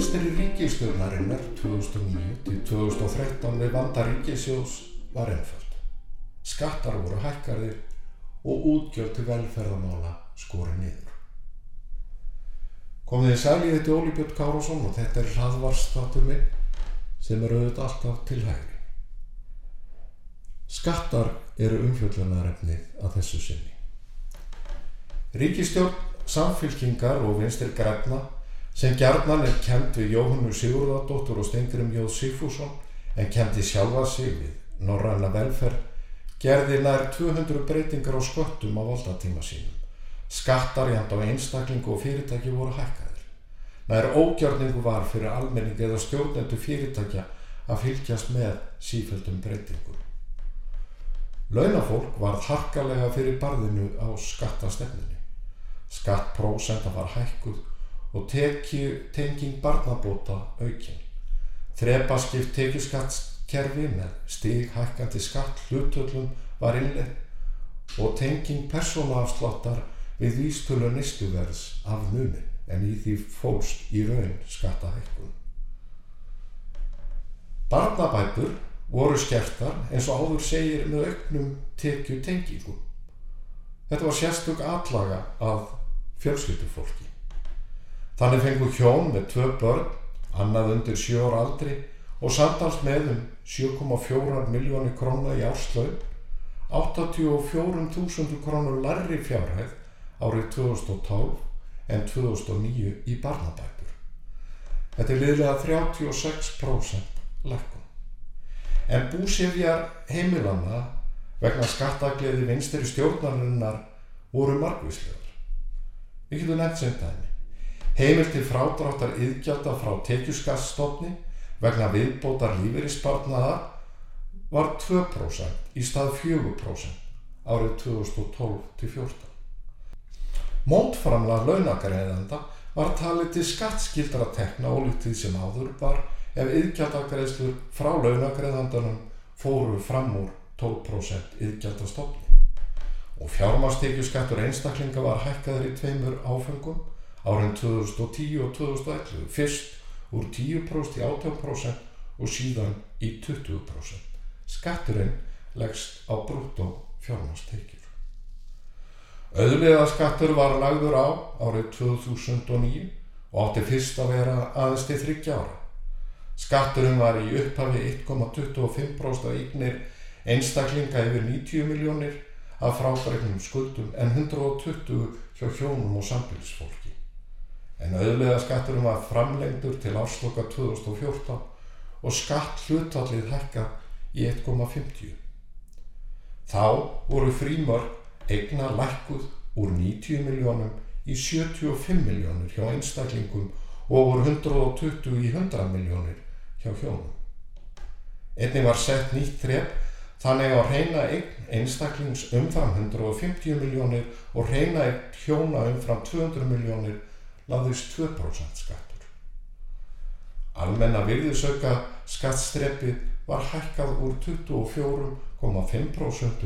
Vinstri ríkistjórnarinnar 2009-2013 við vanda ríkisjós var ennföld. Hækkarðir og útgjöld til velferðamála skori niður. Komið þið sæli þetta Óli Björn Kárásson og þetta er hraðvarstáttur minn sem eru auðvitað alltaf til hægri. Skattar eru umfjöldunarefnið að þessu sinni. Ríkistjórn, samfylkingar og vinstir græna sem gjarnan er kent við Jóhannu Sigurðardóttur og Steingrim Jóð Sigfússon en kemdi sjálfa sig við Norræna velferð gerði nær 200 breytingar á sköttum á valdatíma sínum. Skattar jæmt á einstaklingu og fyrirtæki voru hækkaðir. Nær ógjörningu var fyrir almenning eða stjórnendu fyrirtækja að fylgjast með síföldum breytingum. Launafólk varð harkalega fyrir barðinu á skattastefnunni. Skattprósenta var hækkuð og tekju, tenging barnabóta aukinn. Þrepaskipt tekjuskattskerfi með stighækkandi skatt hlutöllum var innleg og tenging persónaafsláttar við vístölu nýstuverðs af numin en í því fólst í raun skattahækkun. Barnabætur voru skertar eins og áður segir með auknum tekju tengingum. Þetta var sérstök atlaga af fjölskyldufólki. Þannig fengu hjón með tvö börn, annað undir sjö ára aldri og samtals með um 7,4 miljónir króna í árslaun, 84.000 krónur larri fjárhæð árið 2012 en 2009 í barnabækur. Þetta er liðlega 36% lækkun. En búsifjar heimilanna vegna skattagliði vinstri stjórnarinnar voru margvíslegar. Við getum nefnt sem dæmi. Heimil til frádráttar yðgjálta frá tekjuskastofni vegna viðbótar lífeyrisbarnaða var 2% í stað 4% árið 2012-14. Mótframlega launagreðenda var talið til skattskildara tekna ólítið sem áður var ef yðgjaldagreðslur frá launagreðandanum fóru fram úr 12% yðgjaldastofni. Og fjármastekjuskattur einstaklinga var hækkaður í tveimur áfengum árin 2010 og 2011, fyrst úr 10% í 18% og síðan í 20%. Skatturinn leggst á brútt og fjármastekjur. Öðlega skattur var lagður á árið 2009 og átti fyrst að vera aðeins til þryggja ára. Skatturinn var í upphafi 1,25% af eignir einstaklinga yfir 90 miljónir af frábæregnum skuldum en 120 hjá hjónum og sambilsfólki. En auðlega skatturinn var framlengdur til ásloka 2014 og skatt hlutallið hækka í 1,50. Þá voru frímörg eigna lækkuð úr 90 miljónum í 75 miljónur hjá einstaklingum og úr 120 í 100 miljónir hjá hjónum. Einni var sett nýtt þrepp þannig að reyna eign einstaklings umfram 150 miljónir og reyna eign hjóna umfram 200 miljónir laðist 2% skattur. Almenna virðisauka skattstreppi var hækkað úr 24,5%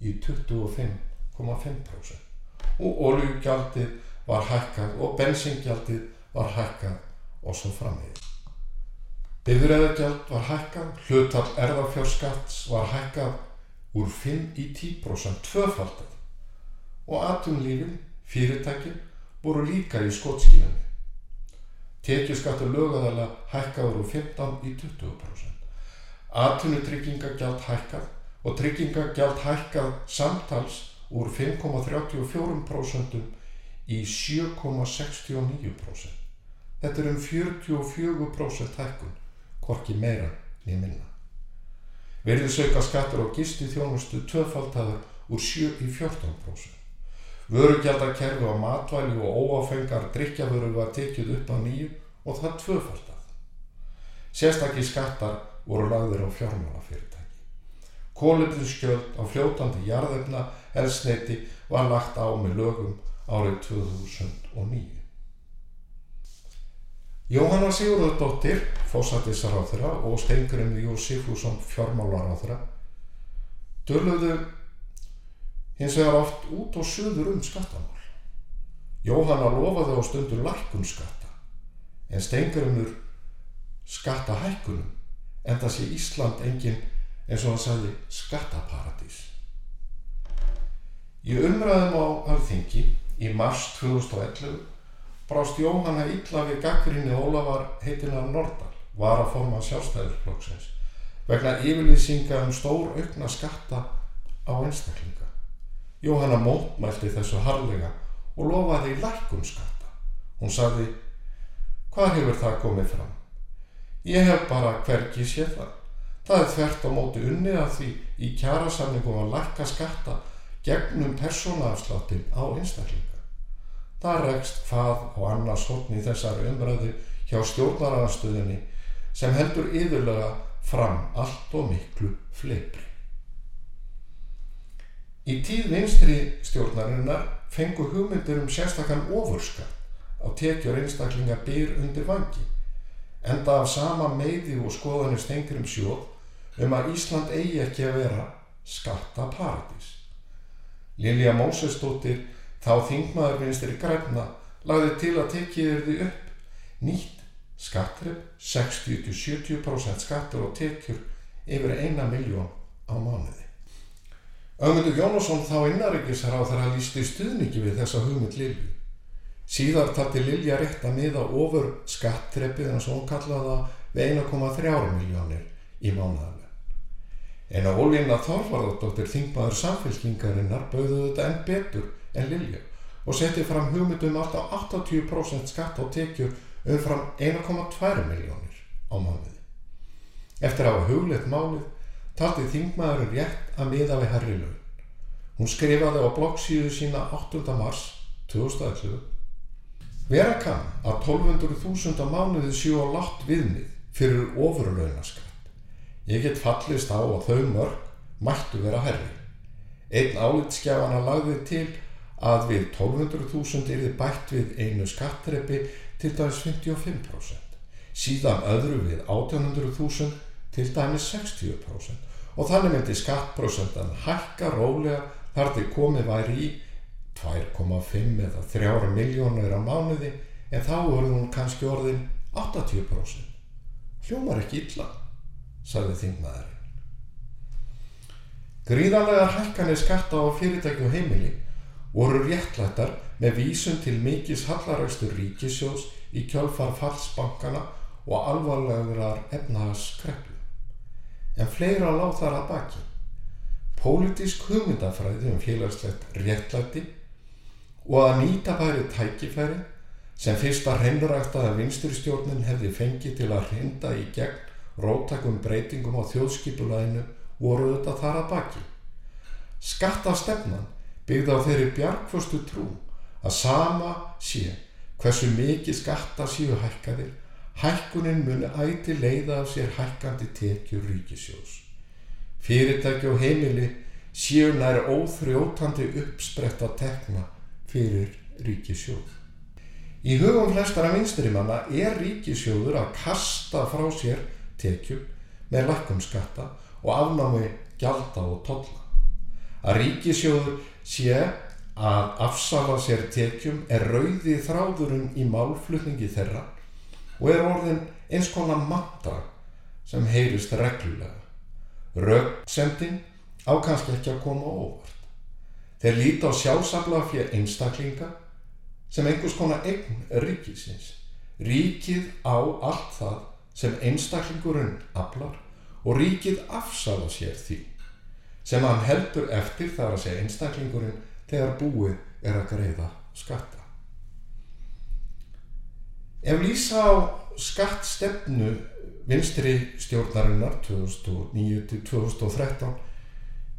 í 25,5% og oljugjaldið var hækkað og bensingjaldið var hækkað og svo framvegið. Bifræðagjald var hækkað, hlutall erðafjárskatts var hækkað úr 5 í 10% tvöfaldið og atumlífin, fyrirtækin, voru líka í skotskíðanni. Tekjuskattur lögðaðala hækkaður úr 15 í 20%. Atunutryggingagjald hækkað og tryggingagjald hækkað samtals úr 5,34% í 7,69%. Þetta er um 44% hækkun, hvorki meira niður minna. Verðisauka skattur á gisti þjónustu tvöfaldtaður úr 7 í 14%. Vörugjaldarkerfi á matvæli og óáfengar drikkjaföru var tekið upp á nýju og það tvöfaldtað. Sérstakki skattar voru lagðir á fjármálafyrirtæki. Kóliðinskjöld á fljótandi jarðefna elsneiti var lagt á með lögum árið 2009. Jóhanna Sigurðardóttir, fósættisaráþura og Steingrimur Jósífússon fjármálaráþura dörluðu hins vegar oft út og söður um skattamál. Jóhanna lofaði á stundur lækkun skatta en Steingrimur skattahækkunum en það sé Ísland engin eins og hann sagði skattaparadís. Í umræðum á alþingi í mars 2011 brást Jóhanna illa við gaggrinni Ólafar heitinar Nordal, var að forma sjálfstæðisflokksins, vegna yfirlýsinga um stór aukna skatta á einstaklinga. Jóhanna mótmælti þessu harlega og lofaði lækkum skatta. Hún sagði, hvað hefur það komið fram? Ég hef bara hvergi séð það. Það er þvert á móti unni að því í kjærasamningum að lækka skatta gegnum persónaafsláttin á einstaklinga. Það rekst hvað á annars hotni þessar umræðu hjá stjórnaranarstöðinni sem heldur yfirlega fram allt og miklu fleipri. Í tíð vinstri stjórnarinnar fengu hugmyndir um sérstakann ofurskatt á tekjur einstaklinga byr undir vangi enda af sama meði og skoðanir stengir um sjóð um að Ísland eigi ekki að vera skattaparadís. Lilja Mósestóttir, þá þingmaður vinstir í græna, lagði til að tekið er því upp nýtt skattrið 60-70% skattur og tekjur yfir eina miljón á mánuði. Ögmundur Jónasson þá innaríkisráð þar að lísti stuðningi við þessa hugmynd Lilju. Síðar tatti Lilja rétt að miða ofur skattrepið en svo hún kallaða við 1,3 miljónir í mánuðan. En á Ólína Þorvarðardóttir þingmaður samfélkingarinnar bauðu þetta enn betur en Lilja og setti fram hugmyndum alltaf 80% skatt á tekjur umfram 1,2 miljónir á mánuði. Eftir að hafa hugleitt málið taldi þingmaðurinn rétt að miða við herri lögn. Hún skrifaði á bloggsíðu sína 8. mars 2011 Vera kann að 1200.000 mánuði séu á látt viðmið fyrir ofurlaunaskatt. Ég get fallist á að þau mörg mættu vera herri. Einn álitskjafana lagði til að við 1200.000 er þið bætt við einu skattreppi til dæmis 55%, síðan öðru við 1800.000 til dæmis 60% og þannig myndi skattprosentan hækka rólega þar til komið væri í 2,5 eða 3 miljónur á mánuði en þá voru hún kannski orðin 80%. Hljómar ekki illa sagði þingmaðurinn. Gríðanlegar hækkanir skatta á fyrirtæki og heimili voru réttlættar með vísun til mikis hallarægstur ríkisjós í kjálfar falsbankana og alvarlegurar efnahagskreppu. En fleira láð þar að baki. Pólitísk hugmyndafræði um félagslegt réttlætti og að nýta bæri tækifæri sem fyrsta hreinræktaða vinsturstjórnin hefði fengið til að hrinda í gegn róttakum breytingum á þjóðskipulæðinu voru þetta þar að baki. Skattastefnan byggði á þeirri bjargföstu trú að sama sé hversu mikið skatta séu hækkaðir, hækkunin muni æti leiða af sér hækkandi tekjur ríkisjós. Fyrirtæki og heimili séu næri óþrjótandi uppspretta tekna fyrir ríkisjóð. Í hugum flestara vinsturimanna er ríkisjóður að kasta frá sér tekjum með lækkum skatta og afnámi gjalda og tolla. Að ríkisjóður sé að afsala sér tekjum er rauði þráðurinn í málflutningi þeirra og er orðin eins konar mantra sem heyrist reglulega. Rauksendin á kannski ekki að koma óvart. Þeir líti á sjálfsafla fyrir einstaklinga sem einhvers konar eign ríkisins. Ríkið á allt það sem einstaklingurinn aflar og ríkið afsala sér því sem hann heldur eftir þar að segja einstaklingurinn þegar búið er að greiða skatta. Ef lýsa á skattstefnu vinstri stjórnarinnar 2009-2013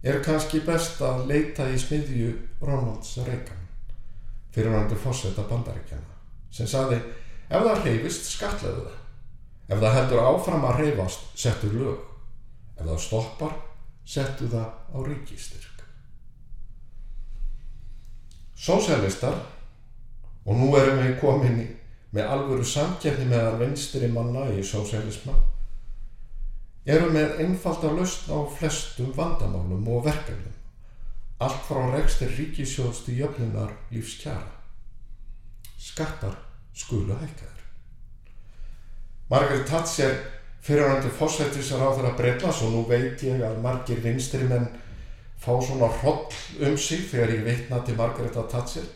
er kannski best að leita í smiðju Ronalds Reagan fyrir til fósetta bandaríkjana sem saði ef það hreyfist skatleðu það Ef það heldur áfram að reyfast, settur lög. Ef það stoppar, settu það á ríkistyrk. Sósjálistar, og nú erum við komin í með alvöru samkjæfni meðal vinstri manna í sósjálisma, eru með einfalda lausn á flestum vandamálum og verkefnum, allt frá rekstir ríkisjóðstu jöfnunar lífskjara. Skattar skulu hækkaður. Margaret Thatcher fyrirhandi fósættisar á þeirra breytlas og nú veit ég að margir vinstri menn fá svona hroll um sig þegar ég veitna til Margaret Thatcher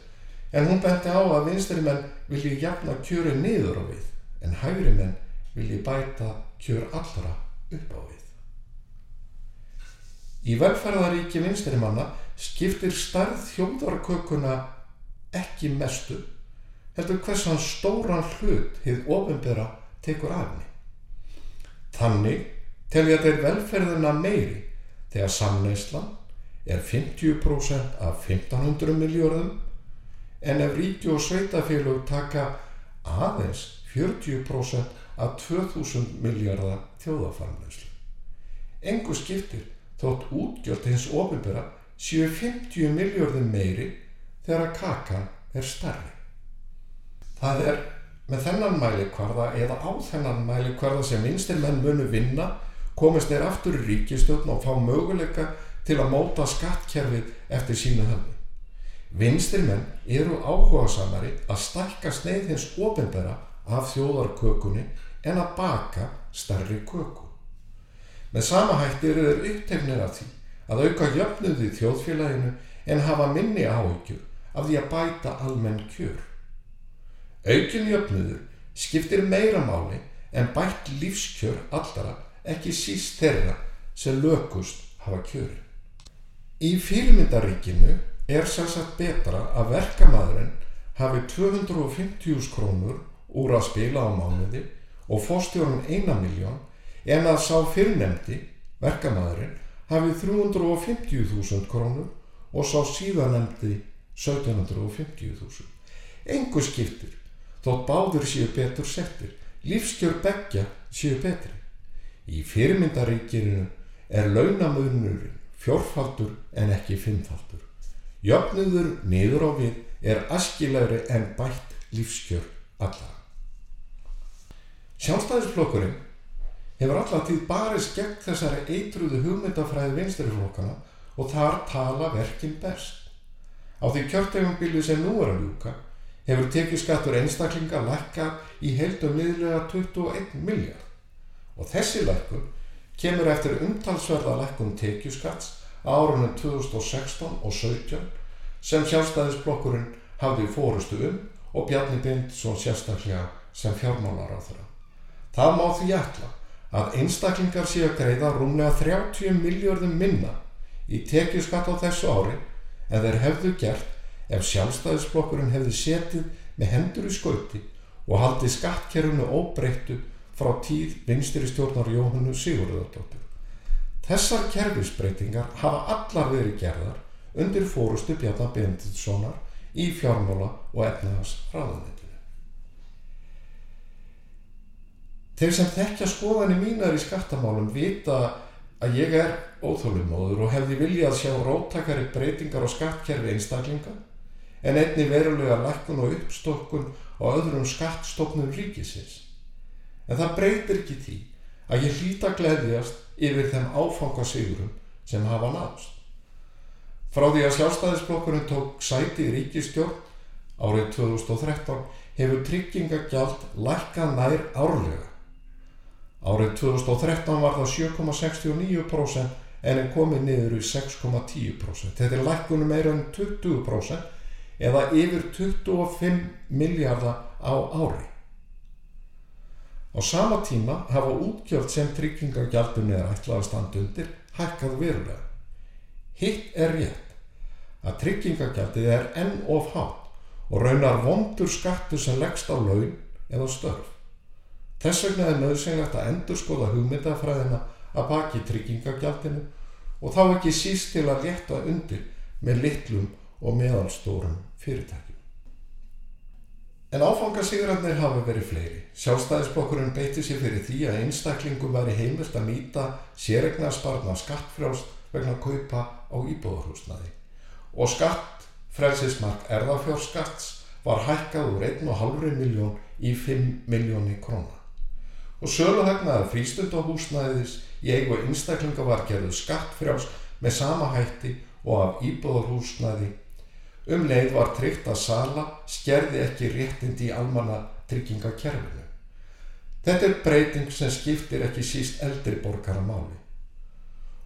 en hún benti á að vinstri menn vilji jafna kjöru niður á við en hægri menn vilji bæta kjör allra upp á við. Í velferðaríki vinstri manna skiptir starð þjóðarkökuna ekki mestu heldur hversan stóran hlut hið ofinbera tekur af henni. Þannig telja þeir velferðina meiri þegar samneislan er 50% af 1500 miljörðum en ef ríki og sveitafélug taka aðeins 40% af 2000 miljardar þjóðaframleyslu. Engu skiptir þótt útgjöld hins ofinbera séu 50 miljörðum meiri þegar kakan er starri. Það er með þennan mælikvarða eða á þennan mælikvarða sem vinstir menn munu vinna komist þeir aftur í ríkistjóðn og fá möguleika til að móta skattkerfið eftir sínu höfni. Vinstir menn eru áhuga samari að stakka sneið hins ofinbera af þjóðarkökunni en að baka starri köku. Með sama hættir eru þeir upptegnir af því að auka jöfnuði í þjóðfélaginu en hafa minni áhyggjur af því að bæta almenn kjör. Aukin jöfnuður skiptir meira máli en bætt lífskjör allra ekki síst þeirra sem lökust hafa kjöri. Í fyrirmyndaríkinu er sérsagt betra að verkamæðurinn hafi 250.000 krónur úr að spila á mánuði og fórstjórun 1 miljón en að sá fyrirnemdi, verkamæðurinn, hafi 350.000 krónur og sá síðanemdi 1750.000. Engu skiptir þótt báður séu betur settir, lífskjör begja séu betri. Í fyrirmyndaríkirinu er launamöðnurinn fjórfaldur en ekki fimmfaldur. Jöfnuður niður á við er askilegri en bætt lífskjör alla. Sjálfstæðisflokkurinn hefur alltaf tíð barist gegn þessari eitruðu hugmyndafræði vinsturiflokkana og þar tala verkinn best. Á því kjörtegumbilið sem nú er að ljúka hefur tekjuskattur einstaklinga lækka í heldum liðlega 21 miljard og þessi lækkun kemur eftir umtalsverða lækkun tekjuskatts árunum 2016 og 17 sem sjálfstæðisblokkurinn hafði fórustu um og Bjarni Bindsson sérstaklega sem fjármálar á þeirra. Það má því ætla að einstaklingar sé að greiða rúmlega 30 miljardum minna í tekjuskatt á þessu ári en þeir hefðu gert ef sjálfstæðisblokkurinn hefði setið með hendur í skauti og haldið skattkerfunu óbreyttu frá tíð vinstri stjórnar Jóhannu Sigurðardóttur. Þessar kerfisbreytingar hafa allar verið gerðar undir fórustu Bjarnar Benditssonar í fjármála og efnaðars hraðanetinu. Þeir sem þekkja skoðanir mínar í skattamálum vita að ég er óþólumóður og hefði viljað sjá róttakari breytingar á skattkerfi einstaklinga en einni verulega lækkun og uppstokkun og öðrum skattstofnum ríkisins. En það breytir ekki því að ég hlýta gleðjast yfir þeim áfangasigurum sem hafa nást. Frá því að sjálfstæðisblokkurinn tók sæti í ríkistjórn árið 2013 hefur tryggingagjald lækkað nær árlega. Árið 2013 var það 7,69% en er komið niður í 6,10%. Þetta er lækkunum meira en 20% eða yfir 25 miljardar á ári. Á sama tíma hafa útgjöld sem tryggingagjaldunni er ætlað að standa undir hækkað verulega. Hitt er rétt að tryggingagjaldið er enn of hátt og raunar vondur skattu sem leggst á laun eða störf. Þess vegna er nöðsynlegt að endur skoða hugmyndafræðina að baki tryggingagjaldinu og þá ekki síst til að létta undir með litlum og meðalstórum fyrirtækjum. En áfangasigurarnir hafa verið fleiri. Sjálfstæðisblokkurinn beiti sér fyrir því að einstaklingum væri heimilt að nýta sérregna sparna skattfrjást vegna kaupa á íbúðarhúsnaði og skatt frelsismark erðafjórskatts var hækkað úr 1,5 miljón í 5 miljóni króna. Og söluhagnaði frístundahúsnaðis í eigu einstaklinga var gerðu skattfrjáls með sama hætti og af íbúðarhúsnaði. Um leið var tryggt að sala skerði ekki réttindi í almanna tryggingakerfinu. Þetta er breyting sem skiptir ekki síst eldri borgara máli.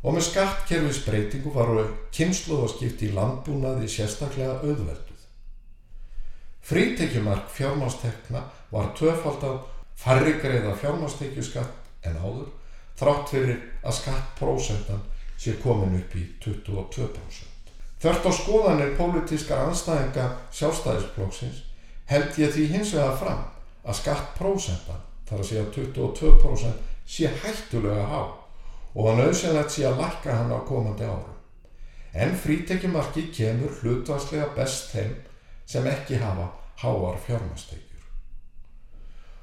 Og með skattkerfisbreytingu varu kynsluðaskipti í landbúnaði sérstaklega auðvelduð. Frítekjumark fjármástekna var tvöfaldað færri greiða fjármástekjuskatt en áður þrátt fyrir að skattprósentan sé komin upp í 22%. Þörft á skoðanir pólitískar anstæðinga sjálfstæðisblóksins held ég því hins vegar fram að skattprósentan, þar að segja 22% sé hættulega há og að nöðsynlegt sé að lakka hann á komandi árum. En frítekjumarki kemur hlutvarslega best þeim sem ekki hafa háar fjármastekjur.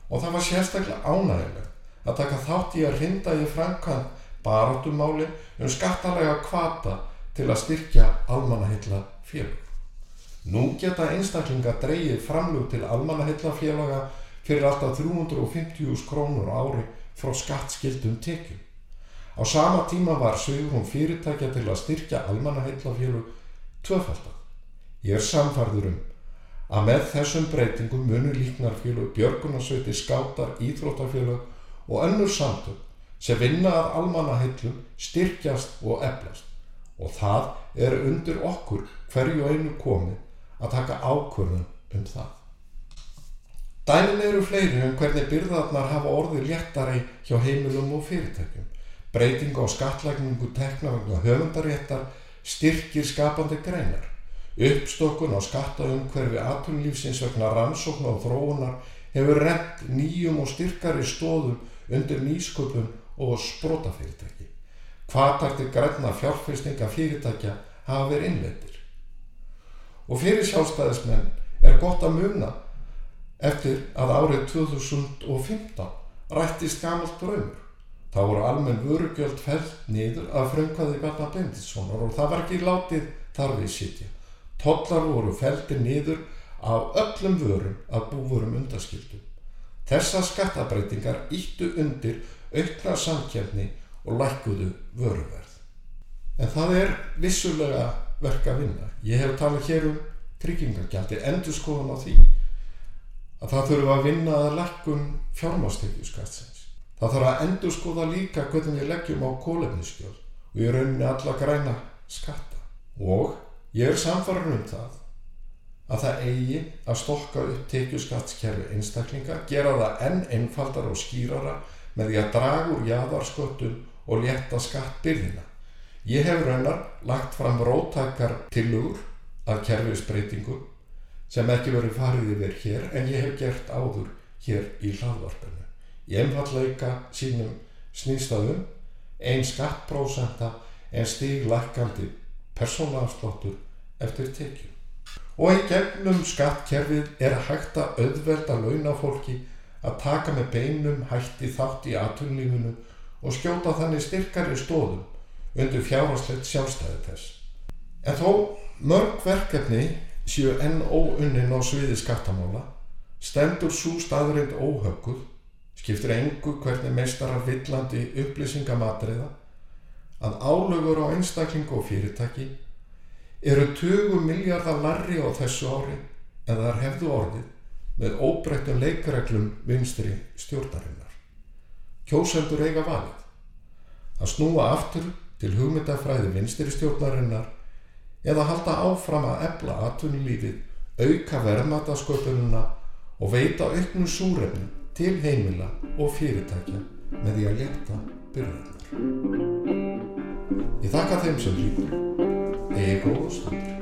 Og það var sérstaklega ánægilegt að taka þátt í að rinda í framkvæmt barátumáli um skattalega kvata til að styrkja almannahilla félug. Nú geta einstaklinga dreyið framlug til almannahilla félaga fyrir alltaf 350.000 krónur ári frá skattskildum tekjum. Á sama tíma var sögurum fyrirtækja til að styrkja almannaheillafélug tvöfaldað. Ég er samfarður um að með þessum breytingum munu líknarfélug, björgunarsveiti, skátar, íþróttafélug og önnur samtök sem vinna að almannaheillum styrkjast og eflast og það er undir okkur hverju einu komið að taka ákvörðum um það. Dæmin eru fleiri um hvernig byrðarnar hafa orðið léttari hjá heimilum og fyrirtækjum. Breyting á skatlækningu tekna vegna höfundaréttar styrkir skapandi greinar. Uppstokkun á skattaumhverfi atunlífsins vegna rannsókn og þróunar hefur rent nýjum og styrkari stóðum undir nýsköpun og sprótafyrirtæki. Hvaðtartir græna fjárfyrstinga fyrirtækja hafa verið innleitir. Og fyrir sjálfstæðismenn er gott að muna eftir að árið 2015 rættist gamalt draumur. Það voru almenn vörugjöld fell niður af frumkvæði Bjarnar Benditssonar og það var ekki látið þar við sitja. Tollar voru feldir niður af öllum vörum að búvurum undaskildum. Þessar skattabreitingar íttu undir aukna samkjæfni og lækuðu vöruverð. En það er vissulega verk að vinna. Ég hef talað hér um tryggingargjaldi, endur skoðan á því að það þurfa að vinna að lækun fjármástekjuskatsin Það þarf að endur skoða líka hvernig við leggjum á kólefniskjöld og ég rauninni alla græna skatta. Og ég er samfarran um það að það eigi að stokka upp tekjuskattskerfi einstaklinga, gera það enn einfaldar og skýrara með því að draga úr jæðarsköttum og létta skattbyrðina. Ég hef raunar lagt fram róttakar tilugur af kerfisbreytingum sem ekki verið farið yfir hér en ég hef gert áður hér í hlaðvarpinu í einfalleika sínum snýstaðum einn skattprósenta en stíglækandi persónaafslottur eftir tekjum. Og í gegnum skattkerfið er að auðvelda launafólki að taka með beinum hætti þátt í atunlífinu og skjóta þannig styrkari stóðum undir fjárháslegt sjálfstæði þess. En þó mörg verkefni séu enn óunnin á sviði skattamála stendur svo staðurind óhögguð skiptir engu hvernig meistarar villandi upplýsingamatriða að álögur á einstaklingu og fyrirtæki eru 20 miljardar larri á þessu ári en þar hefðu orðið með óbreyttum leikareglum vinstri stjórnarinnar. Kjósendur eiga valið að snúa aftur til hugmyndafræði vinstri stjórnarinnar eða halda áfram að ebla atvinnulífið, auka verðmatasköpununa og veita auknum súrefnum til heimila og fyrirtækja með því að leta byrðarnar. Ég þakka þeim sem hlýtur. Ego og stundur.